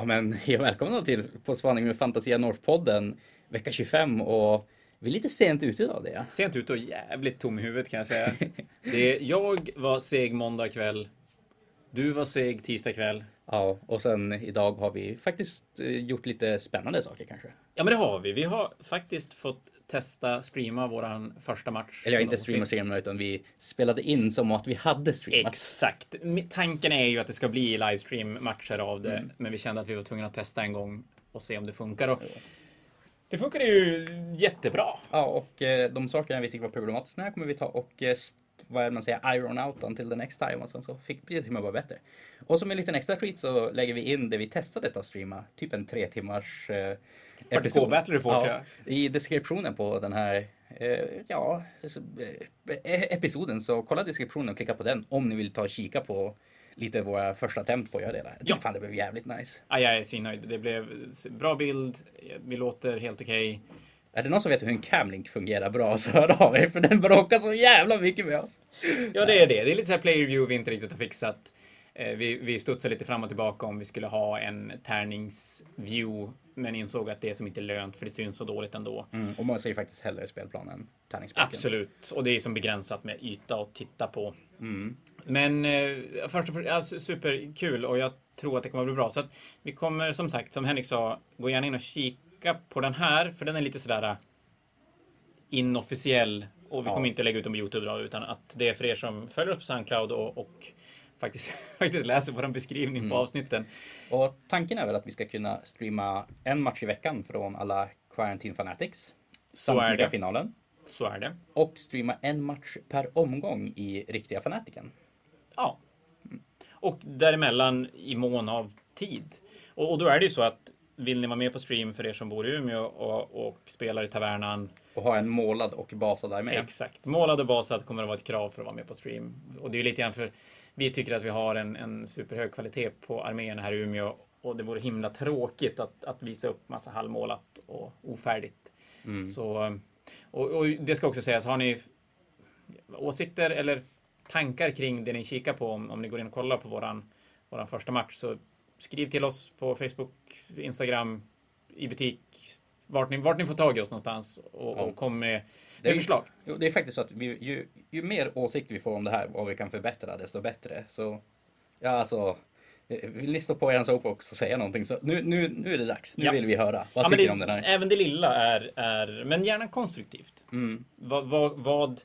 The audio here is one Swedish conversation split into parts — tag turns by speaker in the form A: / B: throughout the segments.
A: Ja men hej och välkomna till På spaning med Fantasia North-podden vecka 25 och vi är lite sent ute idag det.
B: Sent ute och jävligt tom i huvudet kan jag säga. Det är, jag var seg måndag kväll. Du var seg tisdag kväll.
A: Ja, och sen idag har vi faktiskt eh, gjort lite spännande saker kanske.
B: Ja men det har vi. Vi har faktiskt fått testa streama våran första match.
A: Eller ja, inte streama streama utan vi spelade in som att vi hade streamat.
B: Exakt. Tanken är ju att det ska bli livestream matcher av det. Mm. Men vi kände att vi var tvungna att testa en gång och se om det funkar. Och det funkar ju jättebra.
A: Ja, och eh, de sakerna vi tyckte var problematiska kommer vi ta och eh, vad är man säger, iron out until the next time och sen så fick det med bara bättre. Och som en liten extra treat så lägger vi in det vi testade att streama, typ en tre timmars eh,
B: 40K Battle Report ja,
A: I deskriptionen på den här eh, ja, eh, episoden så kolla deskriptionen och klicka på den om ni vill ta och kika på lite våra första attempt på att göra det där. Ja. fan det blev jävligt nice.
B: Ja, jag är svinnöjd. Det blev bra bild. Vi låter helt okej. Okay.
A: Är det någon som vet hur en camlink fungerar bra så hör av er för den bråkar så jävla mycket med oss.
B: Ja, det är det. Det är lite så här player view vi inte riktigt har fixat. Eh, vi, vi studsade lite fram och tillbaka om vi skulle ha en tärningsview, men insåg att det är som inte lönt för det syns så dåligt ändå.
A: Mm, och man ser ju faktiskt hellre spelplanen tärningsboken.
B: Absolut, och det är som begränsat med yta att titta på. Mm. Men eh, först och främst, alltså, superkul och jag tror att det kommer att bli bra. Så att vi kommer som sagt, som Henrik sa, gå gärna in och kika på den här, för den är lite sådär eh, inofficiell och vi ja. kommer inte lägga ut den på Youtube då, utan att det är för er som följer oss på Soundcloud och, och faktiskt, faktiskt läser vår beskrivning mm. på avsnitten.
A: Och tanken är väl att vi ska kunna streama en match i veckan från alla Quarantine Fanatics.
B: Så är det.
A: finalen.
B: Så är det.
A: Och streama en match per omgång i riktiga Fanatiken.
B: Ja. Och däremellan i mån av tid. Och, och då är det ju så att vill ni vara med på stream för er som bor i Umeå och, och spelar i Tavernan.
A: Och ha en målad och basad armé.
B: Exakt. Målad och basad kommer att vara ett krav för att vara med på stream. Och det är ju lite grann för vi tycker att vi har en, en superhög kvalitet på arméerna här i Umeå och det vore himla tråkigt att, att visa upp massa halvmålat och ofärdigt. Mm. Så, och, och, det ska också sägas, har ni åsikter eller tankar kring det ni kikar på om, om ni går in och kollar på våran, våran första match så skriv till oss på Facebook, Instagram, i butik, vart ni, vart ni får tag i oss någonstans och, ja. och kom med, med förslag.
A: Jo, det är faktiskt så att vi, ju, ju mer åsikter vi får om det här, vad vi kan förbättra, desto bättre. Så, ja alltså, eh, vill ni stå på er soapbox och säga någonting så nu, nu, nu är det dags. Nu ja. vill vi höra. Vad ja, tycker ni om den här?
B: Även det lilla är, är men gärna konstruktivt. Mm. Vad, vad, vad,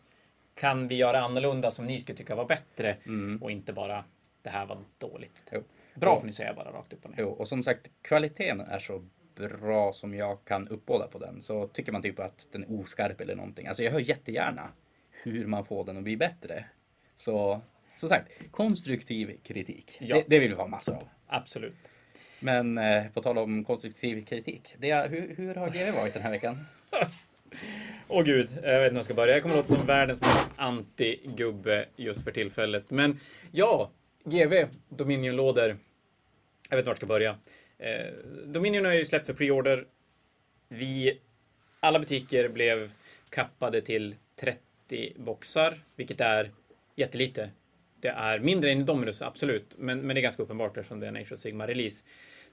B: kan vi göra annorlunda som ni skulle tycka var bättre mm. och inte bara det här var dåligt. Jo. Bra får ni säga bara rakt upp och ner.
A: Jo, och som sagt, kvaliteten är så bra som jag kan uppbåda på den. Så tycker man typ att den är oskarp eller någonting. Alltså jag hör jättegärna hur man får den att bli bättre. Så som sagt, konstruktiv kritik. Ja. Det, det, vill vi ha massor av.
B: Absolut.
A: Men eh, på tal om konstruktiv kritik. Det, hur, hur har GW varit den här veckan?
B: Åh oh, gud, jag vet inte hur jag ska börja. Jag kommer låta som världens mest anti-gubbe just för tillfället. Men ja, GV, Dominion-lådor. Jag vet inte vart jag ska börja. Eh, Dominion har ju släppt för preorder. Vi, alla butiker blev kappade till 30 boxar, vilket är jättelite. Det är mindre än Dominus, absolut, men, men det är ganska uppenbart eftersom det är en Age of Sigma-release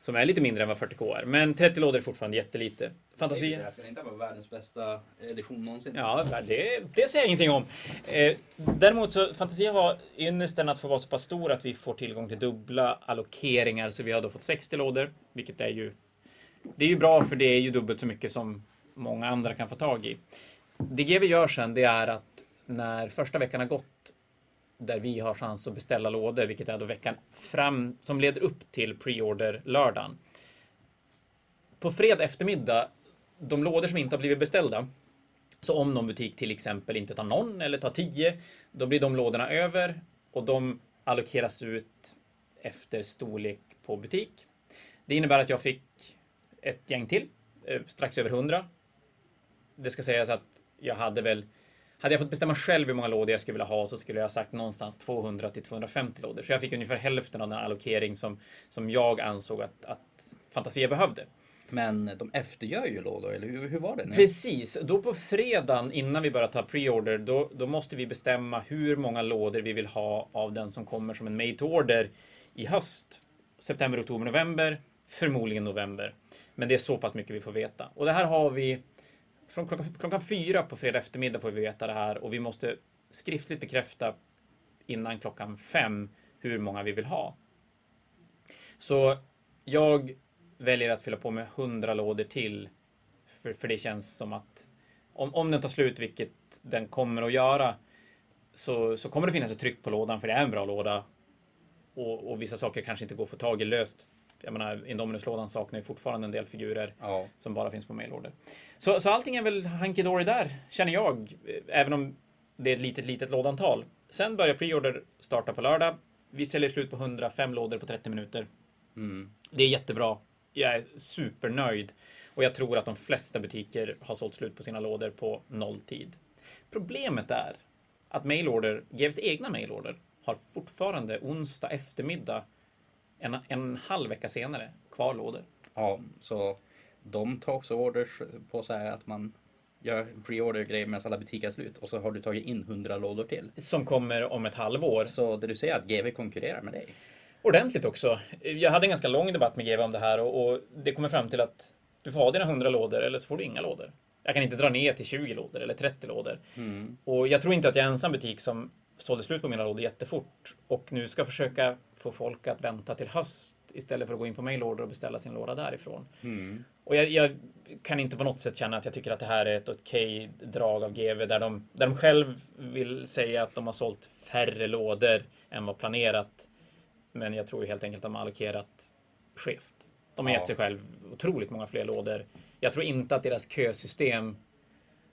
B: som är lite mindre än vad 40K är. Men 30 lådor är fortfarande jättelite.
A: Fantasi. Det ska inte vara världens bästa edition någonsin.
B: Ja, det, det säger jag ingenting om. Eh, däremot så Fantasia har ynnesten att få vara så pass stor att vi får tillgång till dubbla allokeringar. Så vi har då fått 60 lådor, vilket är ju det är ju bra för det är ju dubbelt så mycket som många andra kan få tag i. Det GW gör sen, det är att när första veckan har gått där vi har chans att beställa lådor, vilket är då veckan fram som leder upp till preorder lördagen. På fredag eftermiddag, de lådor som inte har blivit beställda, så om någon butik till exempel inte tar någon eller tar tio, då blir de lådorna över och de allokeras ut efter storlek på butik. Det innebär att jag fick ett gäng till, eh, strax över hundra. Det ska sägas att jag hade väl hade jag fått bestämma själv hur många lådor jag skulle vilja ha så skulle jag ha sagt någonstans 200 till 250 lådor. Så jag fick ungefär hälften av den allokering som, som jag ansåg att, att Fantasia behövde.
A: Men de eftergör ju lådor, eller hur, hur var det? Nu?
B: Precis. Då på fredagen innan vi börjar ta preorder, då, då måste vi bestämma hur många lådor vi vill ha av den som kommer som en made to order i höst. September, oktober, november. förmodligen november. Men det är så pass mycket vi får veta. Och det här har vi från klockan, klockan fyra på fredag eftermiddag får vi veta det här och vi måste skriftligt bekräfta innan klockan fem hur många vi vill ha. Så jag väljer att fylla på med 100 lådor till. För, för det känns som att om, om den tar slut, vilket den kommer att göra, så, så kommer det finnas ett tryck på lådan för det är en bra låda. Och, och vissa saker kanske inte går att få tag i löst. Jag menar, Indominus-lådan saknar ju fortfarande en del figurer
A: Ja.
B: som bara finns på mailorder. Så, så allting är väl hunky dory där, känner jag. Även om det är ett litet, litet lådantal. Sen börjar preorder starta på lördag. Vi säljer slut på 105 lådor på 30 minuter.
A: Mm.
B: Det är jättebra. Jag är supernöjd. Och jag tror att de flesta butiker har sålt slut på sina lådor på nolltid. Problemet är att mailorder, GVs egna mailorder, har fortfarande onsdag eftermiddag, en, en halv vecka senare, kvar lådor.
A: Ja, så de tar också orders på så här att man gör pre-order grejer medan alla butiker är slut och så har du tagit in 100 lådor till.
B: Som kommer om ett halvår.
A: Så det du säger att GV konkurrerar med dig.
B: Ordentligt också. Jag hade en ganska lång debatt med GV om det här och, och det kommer fram till att du får ha dina 100 lådor eller så får du inga lådor. Jag kan inte dra ner till 20 lådor eller 30 lådor.
A: Mm.
B: Och jag tror inte att jag är ensam butik som sålde slut på mina lådor jättefort och nu ska försöka få folk att vänta till höst istället för att gå in på mailorder och beställa sin låda därifrån.
A: Mm.
B: Och jag, jag kan inte på något sätt känna att jag tycker att det här är ett okej drag av GV där de, där de själv vill säga att de har sålt färre lådor än vad planerat. Men jag tror helt enkelt att de har allokerat skevt. De har
A: Ja.
B: gett sig själv otroligt många fler lådor. Jag tror inte att deras kösystem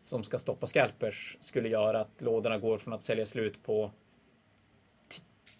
B: som ska stoppa scalpers skulle göra att lådorna går från att sälja slut på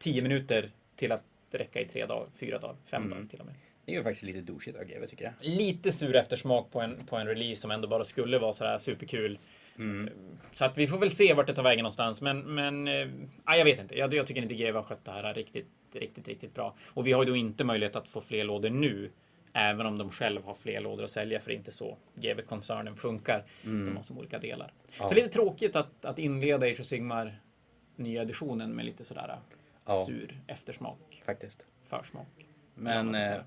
B: 10 minuter till att räcka i tre dagar, fyra dagar, fem
A: Mm.
B: dagar till och med.
A: Det är ju faktiskt lite douchigt av GV tycker jag.
B: Lite sur eftersmak på en, på en release som ändå bara skulle vara sådär superkul.
A: Mm.
B: Så att vi får väl se vart det tar vägen någonstans. Men, men nej, jag vet inte. Jag, jag tycker inte GW har skött det här riktigt, riktigt, riktigt bra. Och vi har ju då inte möjlighet att få fler lådor nu. Även om de själv har fler lådor att sälja, för det är inte så GW-koncernen funkar. De har som olika delar.
A: Mm. Ja.
B: Så det är lite tråkigt att, att inleda Age of Sigmar nya editionen med lite sådär
A: Ja.
B: sur eftersmak,
A: Faktiskt.
B: försmak.
A: Men eh,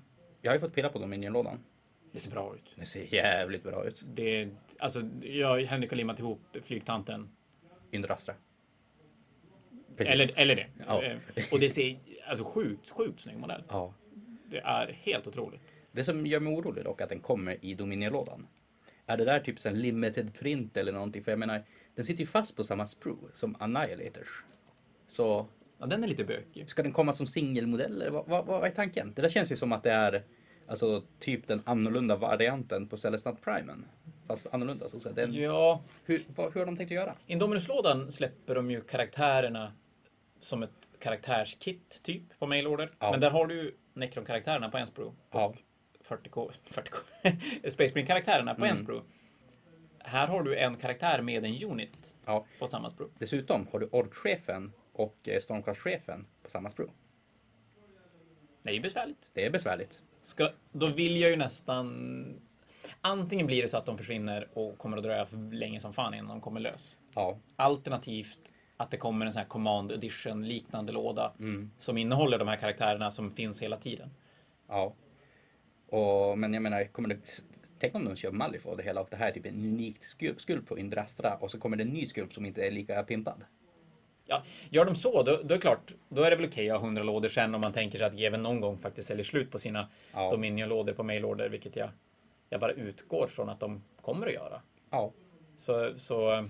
A: jag har ju fått pilla på Dominion-lådan.
B: Det ser bra ut.
A: Det ser jävligt bra ut.
B: Det, alltså, jag Henrik har limmat ihop flygtanten.
A: Indrastra. Precis.
B: Eller, eller det.
A: Ja.
B: Eh, Och det ser alltså sjukt, sjukt snygg modell.
A: Ja.
B: Det är helt otroligt.
A: Det som gör mig orolig dock att den kommer i Dominion-lådan. Är det där typ här limited print eller någonting? För jag menar, den sitter ju fast på samma sprue som Annihilators. Så
B: Ja, den är lite bökig.
A: ska den komma som singelmodell vad, vad, vad är tanken? Det där känns ju som att det är alltså typ den annorlunda varianten på Celestant Primen. Fast annorlunda så att säga. Den,
B: Ja,
A: hur, vad, hur har de tänkt att göra?
B: Indominus-lådan släpper de ju karaktärerna som ett karaktärskit typ på mailorder.
A: Ja.
B: Men där har du ju Necron-karaktärerna på en sprue.
A: Ja.
B: Och 40K, 40K, Space Marine-karaktärerna på en
A: Mm.
B: sprue. Här har du en karaktär med en unit
A: Ja.
B: på samma sprue.
A: Dessutom har du Ork-chefen och eh, Stormcast-chefen på samma sprue.
B: Det är ju besvärligt.
A: Det är besvärligt.
B: Ska, då vill jag ju nästan... Antingen blir det så att de försvinner och kommer att dröja länge som fan innan de kommer lös.
A: Ja.
B: Alternativt att det kommer en sån här Command Edition liknande låda
A: Mm.
B: som innehåller de här karaktärerna som finns hela tiden.
A: Ja. Och, men jag menar, kommer det, tänk om de kör Malifaux och det hela och det här är typ en unik skulp, på Indrastra och så kommer det en ny skulp som inte är lika pimpad.
B: Ja, gör de så, då, då är det klart, då är det väl okej att ha 100 lådor sen om man tänker sig att GW någon gång faktiskt säljer slut på sina
A: Ja.
B: Dominion-lådor på mailorder, vilket jag, jag bara utgår från att de kommer att göra.
A: Ja.
B: Så, så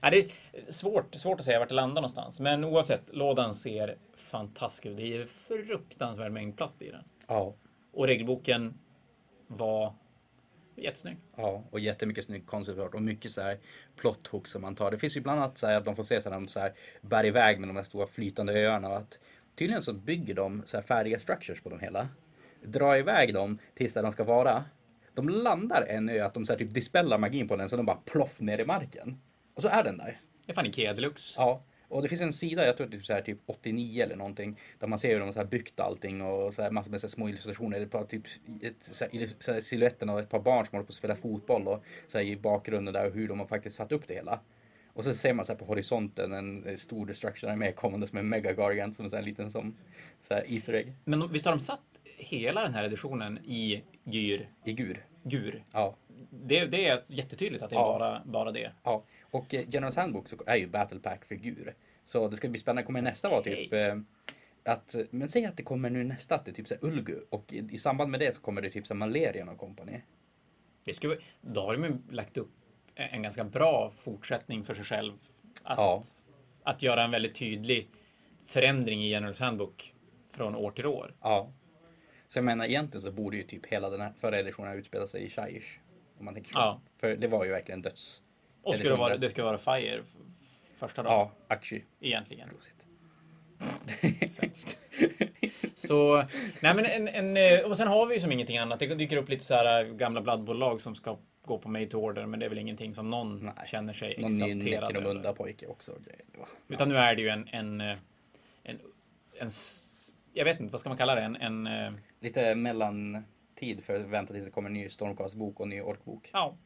B: ja, det är svårt, svårt att säga vart det landar någonstans. Men oavsett, lådan ser fantastisk ut. Det är fruktansvärd mängd plast i den.
A: Ja.
B: Och regelboken var jättesnygg.
A: Ja, och jättemycket snygg art och mycket så här plot hooks som man tar. Det finns ju bland annat så här att de får se så här, de så här bär iväg med de här stora flytande öarna att tydligen så bygger de så här färdiga structures på dem hela. Drar iväg dem tills där de ska vara. De landar en ö, att de så här typ dispellar magin på den så de bara ploff ner i marken. Och så är den där.
B: Det är fan Ikea deluxe.
A: Ja, och det finns en sida, jag tror det är så här typ 89 eller någonting, där man ser hur de har byggt allting och så här massor med så små illustrationer. Det är bara typ ett, så här, illus- så här, siluetten av ett par barn som håller på att spela fotboll och så här, i bakgrunden där och hur de har faktiskt satt upp det hela. Och så ser man så här på horisonten en eh, stor destruction armé kommande som en mega gargant som en sån liten som så här Easter egg.
B: Men visst har de satt hela den här editionen i Gyr,
A: I gur.
B: Gur.
A: Ja.
B: Det, det är jättetydligt att det är
A: Ja.
B: bara, bara det.
A: ja. Och eh, Generals Handbook så är ju Battle Pack för gur. Så det ska bli spännande. Kommer nästa vara
B: Okej.
A: typ eh, att, men säg att det kommer nu nästa att det är typ så Ulgu och i, i samband med det så kommer det typ så Malerian och kompani.
B: det skulle, då har de ju lagt upp en ganska bra fortsättning för sig själv. Att,
A: Ja.
B: att göra en väldigt tydlig förändring i Generals Handbook från år till år.
A: Ja. Så jag menar egentligen så borde ju typ hela den här förra editionen utspela sig i Shaiish. Om man tänker så.
B: Ja.
A: För det var ju verkligen döds.
B: Och ska det, vara, det ska vara Fire första dagen,
A: Ja, Akshi.
B: egentligen.
A: Prosit.
B: Sämst. Så, nej men en, en, eh, och sen har vi ju som ingenting annat. Det dyker upp lite så här eh, gamla bladbolag som ska gå på made to order, men det är väl ingenting som någon
A: Nej.
B: känner sig
A: Någon
B: exalterad över.
A: pojke också. var-
B: Utan nu är det ju en, en, eh, en, en, s- jag vet inte, vad ska man kalla det? En, en
A: Lite mellantid för att vänta tills det kommer en ny Stormcast-bok och en ny orkbok.
B: ja.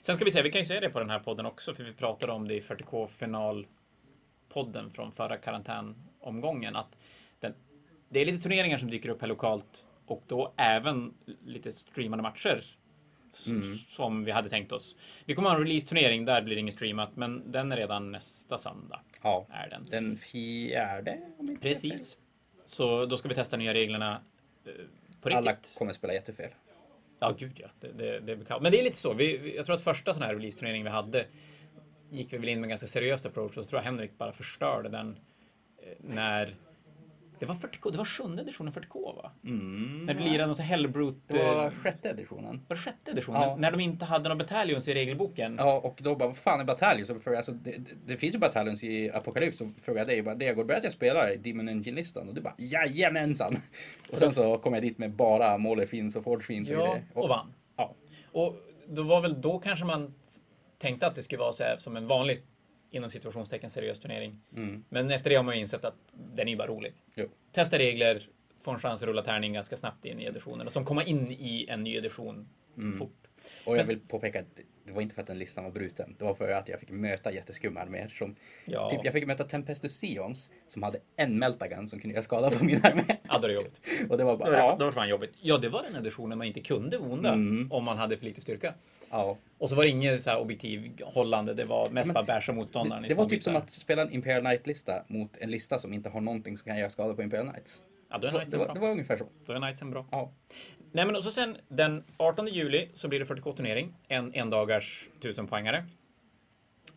B: Sen ska vi se, vi kan ju säga det på den här podden också, för vi pratade om det i 40K finalpodden från förra karantänomgången, att den, det är lite turneringar som dyker upp här lokalt och då även lite streamade matcher
A: Mm.
B: som vi hade tänkt oss. Vi kommer ha en release-turnering, där blir det inget streamat, men den är redan nästa söndag.
A: Ja.
B: Är den.
A: Den fjärde?
B: Precis. Så då ska vi testa nya reglerna eh, på
A: Alla
B: riktigt.
A: kommer spela jättefel.
B: Ja, gud ja. Det, det, det är. Men det är lite så. Vi, jag tror att första sån här release-turnering vi hade gick vi väl in med en ganska seriös approach och så tror jag Henrik bara förstörde den eh, när det var 40K, det var sjunde editionen 40K va?
A: Mm.
B: När du lirade någon Hellbrute...
A: Det var
B: eh,
A: sjätte editionen.
B: var det sjätte editionen?
A: Ja.
B: När de inte hade några batallions i regelboken.
A: Ja, och då bara, vad fan är Battalions? Så frågade jag, alltså, det, det, finns ju Battalions i Apocalypse. Så frågade jag dig, bara, det jag går börjat jag spelar i Demon Engine-listan. Och du bara, jajamensan! Och sen så kom jag dit med bara Måler Finns och Forge Finns.
B: Ja,
A: det.
B: och vann.
A: Ja,
B: Och då var väl då kanske man tänkte att det skulle vara så här som en vanlig inom situationstecken seriös turnering.
A: mm,
B: Men efter det har man ju insett att den är bara rolig.
A: jo.
B: Testa regler, få en chans att rulla tärning ganska snabbt in i editionen och som komma in i en ny edition
A: Mm.
B: fort.
A: Och jag vill påpeka att det var inte för att den listan var bruten. Det var för att jag fick möta jätteskumma arméer. Som,
B: Ja,
A: typ, jag fick möta Tempestus Sions som hade en Meltagun som kunde göra skada på min armé.
B: ja, det jobbigt.
A: Och det var bara,
B: var det,
A: ja.
B: då var det fan jobbigt. Ja, det var den editionen man inte kunde onda
A: Mm.
B: om man hade för lite styrka.
A: ja.
B: Och så var det inget så här objektiv hållande, det var mest
A: Men-
B: bara bärsa motståndaren.
A: Det, det var typ som att spela en Imperial Knight-lista mot en lista som inte har någonting som kan göra skada på Imperial Knights.
B: Ja, då är
A: Det,
B: Knightsen
A: var,
B: bra.
A: det var ungefär så.
B: Då är Knightsen bra.
A: Ja.
B: Nej, men och så sen den 18 juli så blir det 40K-turnering. En endagars 1000-poängare.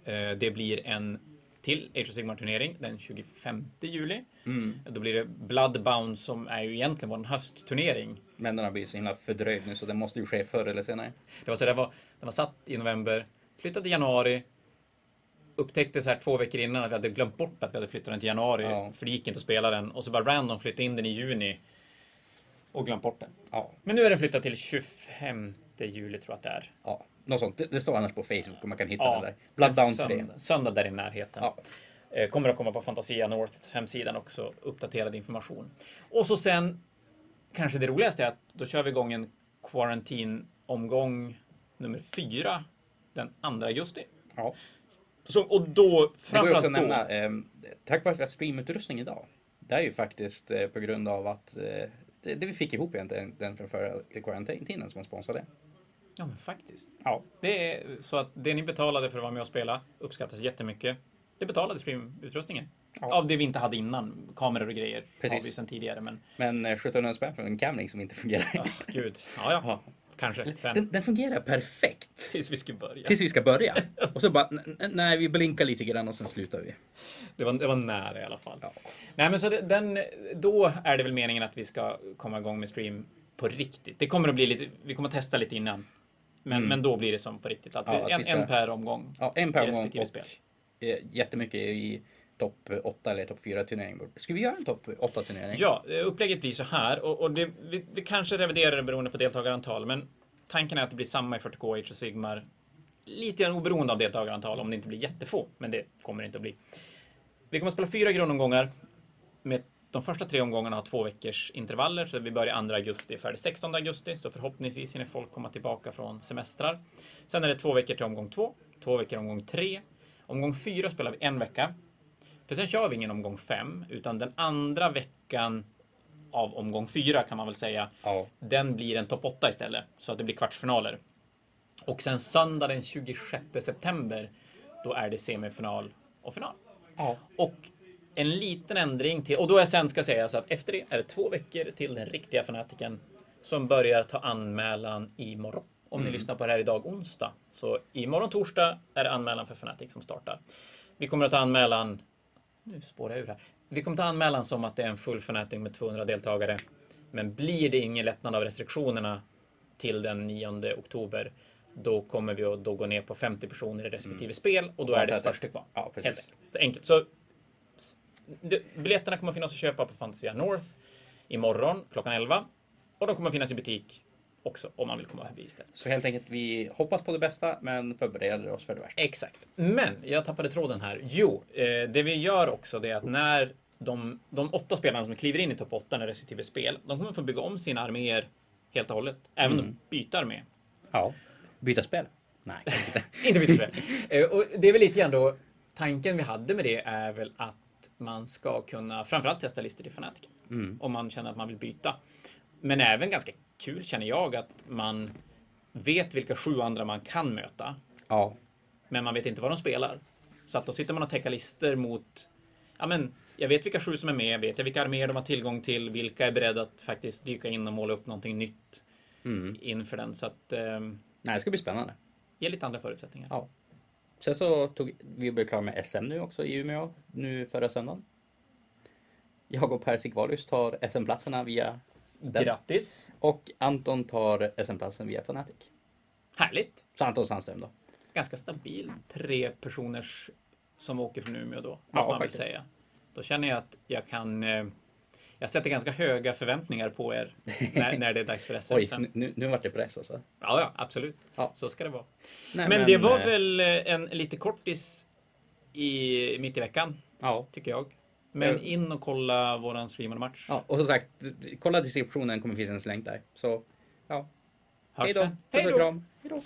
B: Eh, Det blir en till Age of Sigmar-turnering den 25 juli.
A: Mm.
B: Då blir det Bloodbound som är ju egentligen vår höstturnering.
A: Men den har blivit så himla fördröjd nu så det måste ju ske förr eller senare.
B: Det var så det var, den var satt i november, flyttade i januari, upptäckte så här två veckor innan att vi hade glömt bort att vi hade flyttat den till januari,
A: Ja.
B: för det gick inte att spela den. Och så bara random flyttade in den i juni och glömt bort den.
A: Ja,
B: Men nu är den flyttad till 25 juli tror jag att det är.
A: ja. Något sånt. Det, det står annars på Facebook och man kan hitta
B: Ja,
A: den där. Bloodbound
B: en
A: 3.
B: söndag, söndag där i närheten.
A: Ja.
B: Eh, Kommer att komma på Fantasia North hemsidan också, uppdaterad information. Och så sen, kanske det roligaste är att då kör vi igång en Quarantine-omgång nummer fyra den 2 augusti.
A: ja.
B: Så, och då, framförallt då,
A: nämna, eh, tack vare streamutrustning idag. Det är ju faktiskt eh, på grund av att eh, det, det vi fick ihop egentligen den från förra karantäninen som har sponsrat det.
B: Ja, men faktiskt.
A: Ja.
B: Det är så att det ni betalade för att vara med och spela uppskattas jättemycket. Det betalade streamutrustningen.
A: Ja.
B: Av det vi inte hade innan. Kameror och grejer har
A: Precis.
B: vi sedan tidigare. Men,
A: Men eh, 1700 spänn för en Camlink som inte fungerar.
B: ja, gud. Ja, ja. Kanske. Sen.
A: Den, den fungerar perfekt.
B: Tills vi ska börja.
A: Tills vi ska börja. Och så bara, nej vi blinkar lite grann och sen slutar vi.
B: Det var, det var nära i alla fall.
A: Ja.
B: Nej, men så det, den, då är det väl meningen att vi ska komma igång med stream på riktigt. Det kommer att bli lite, vi kommer att testa lite innan. Men,
A: Mm.
B: men då blir det som på riktigt. Att
A: Ja, att
B: en,
A: vi ska-
B: en per omgång.
A: Ja, en per
B: I
A: gång
B: respektive
A: och
B: spel.
A: eh, jättemycket i topp 8 eller topp 4 turnering. Ska vi göra en topp 8 turnering?
B: Ja, eh, upplägget blir så här. Och, och det, vi, vi kanske reviderar det beroende på deltagarantal. Men tanken är att det blir samma i 40K, Age och Sigmar. Lite grann oberoende av deltagarantal om det inte blir jättefå. Men det kommer det inte att bli. Vi kommer att spela fyra grundomgångar. Med de första tre omgångarna har två veckors intervaller. Så vi börjar 2 augusti, färdig 16 augusti. Så förhoppningsvis hinner folk komma tillbaka från semestrar. Sen är det två veckor till omgång två. Två veckor omgång tre. Omgång fyra spelar vi en vecka. För sen kör vi ingen omgång fem, utan den andra veckan av omgång fyra kan man väl säga.
A: Ja.
B: Den blir en topp 8 istället, så att det blir kvartsfinaler. Och sen söndag den 26 september, då är det semifinal och final.
A: Ja.
B: Och en liten ändring till, och då är sen ska sägas att efter det är det två veckor till den riktiga fanatiken som börjar ta anmälan imorgon. Om ni lyssnar på det här idag onsdag. Så imorgon torsdag är det anmälan för Fnatic som startar. Vi kommer att ta anmälan, nu spårar jag ur här. Vi kommer ta anmälan som att det är en full Fnatic med 200 deltagare. Men blir det ingen lättnad av restriktionerna till den 9 oktober, då kommer vi att då gå ner på 50 personer i respektive spel och då är det
A: det-
B: först till kvar.
A: Ja, precis.
B: Enkelt. Så biljetterna kommer finnas att köpa på Fantasia North imorgon klockan 11. Och de kommer att finnas i butik också om man vill komma förbi istället.
A: Så helt enkelt, vi hoppas på det bästa men förbereder oss för det värsta.
B: Exakt. Men jag tappade tråden här. Jo, eh, det vi gör också det är att när de, de åtta spelarna som kliver in i topp 8 i respektive spel, de kommer få bygga om sina arméer helt och hållet. Även
A: Mm.
B: de byta armé.
A: Ja. Byta spel? Nej, inte.
B: Inte byta spel. Eh, och det är väl lite grann då, tanken vi hade med det är väl att man ska kunna framförallt testa listor till Fnatic.
A: Mm.
B: Om man känner att man vill byta. Men även ganska kul känner jag att man vet vilka sju andra man kan möta.
A: Ja.
B: Men man vet inte vad de spelar. Så att då sitter man och täcker listor mot Ja men, jag vet vilka sju som är med, vet jag vilka arméer de har tillgång till, vilka är beredda att faktiskt dyka in och måla upp någonting nytt
A: Mm.
B: inför den. Så att, eh,
A: Nej, det ska bli spännande.
B: ge lite andra förutsättningar.
A: Ja. Sen så tog vi blev klara med SM nu också i Umeå nu förra söndagen. Jag och Per Sigvalius tar SM-platserna via den.
B: Grattis!
A: Och Anton tar SM-platsen via Fnatic.
B: Härligt!
A: Så Anton Sandström då.
B: Ganska stabil tre personers som åker från Umeå då.
A: Ja,
B: man
A: faktiskt.
B: säga. Då känner jag att jag kan eh, jag sätter ganska höga förväntningar på er när, när det är dags för SM.
A: Oj,
B: sen.
A: nu, nu vart det press alltså.
B: Ja, ja, absolut.
A: Ja.
B: Så ska det vara.
A: Nej,
B: men, det var
A: eh,
B: väl en lite kortis i, mitt i veckan,
A: Ja.
B: tycker jag. Men
A: Eh.
B: in och kolla våran streamade match.
A: ja. Och som sagt, kolla descriptionen kommer finnas en länk där. Så ja, hej då. Puss. Hej då.